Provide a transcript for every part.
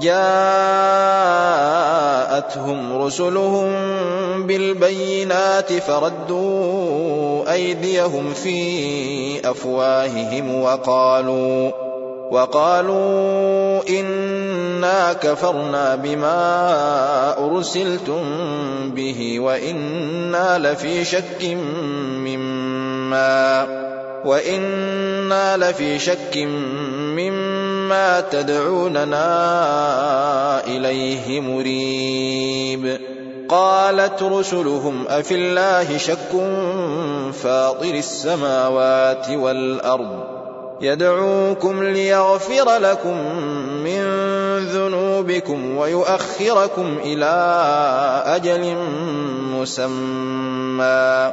جاءتهم رسلهم بالبينات فردوا أيديهم في أفواههم وقالوا وقالوا إنا كفرنا بما أرسلتم به وإنا لفي شك مما وإنا لفي شك مما تدعوننا إليه مريب. قالت رسلهم أفي الله شك فاطر السماوات والأرض؟ يدعوكم ليغفر لكم من ذنوبكم ويؤخركم إلى أجل مسمى.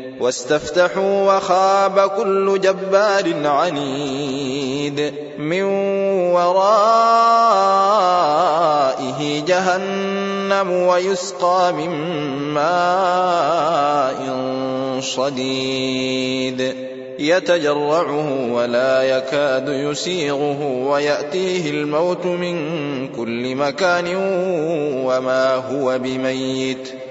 واستفتحوا وخاب كل جبار عنيد من ورائه جهنم ويسقى من ماء صديد. يتجرعه ولا يكاد يسيغه ويأتيه الموت من كل مكان وما هو بميت.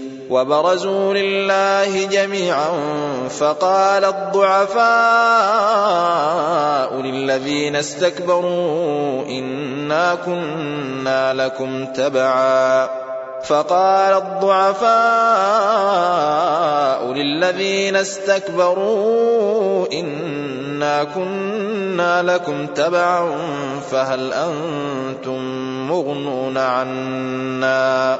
وبرزوا لله جميعا فقال الضعفاء للذين استكبروا إنا كنا لكم تبعا فقال الضعفاء للذين استكبروا إنا كنا لكم تبعا فهل أنتم مغنون عنا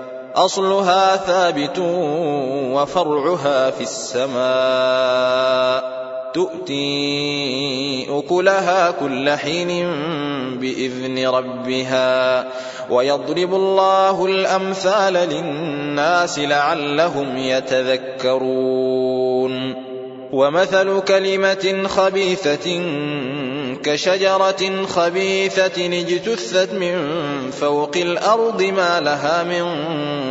أصلها ثابت وفرعها في السماء. تؤتي أكلها كل حين بإذن ربها. ويضرب الله الأمثال للناس لعلهم يتذكرون. ومثل كلمة خبيثة كشجرة خبيثة اجتثت من فوق الأرض ما لها من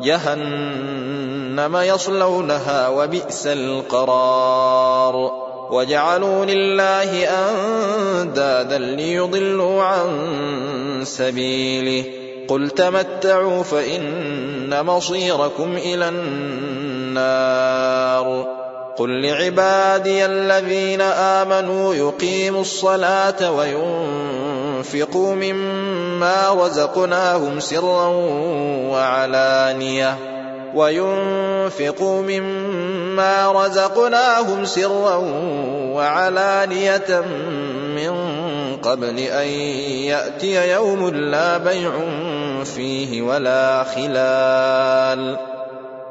جهنم يصلونها وبئس القرار. وجعلوا لله أندادا ليضلوا عن سبيله. قل تمتعوا فإن مصيركم إلى النار. قل لعبادي الذين آمنوا يقيموا الصلاة وينفقوا مما رزقناهم سرا وعلانية وينفقوا مما رزقناهم سرا وعلانية من قبل أن يأتي يوم لا بيع فيه ولا خلال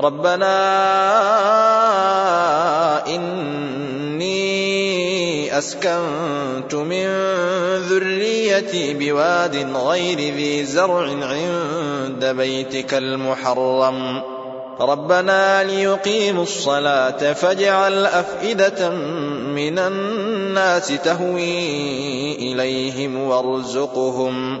ربنا إني أسكنت من ذريتي بواد غير ذي زرع عند بيتك المحرم. ربنا ليقيموا الصلاة فاجعل أفئدة من الناس تهوي إليهم وارزقهم.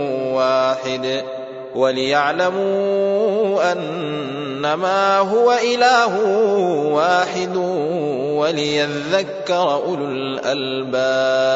واحد وليعلموا أنما هو إله واحد وليذكر أولو الألباب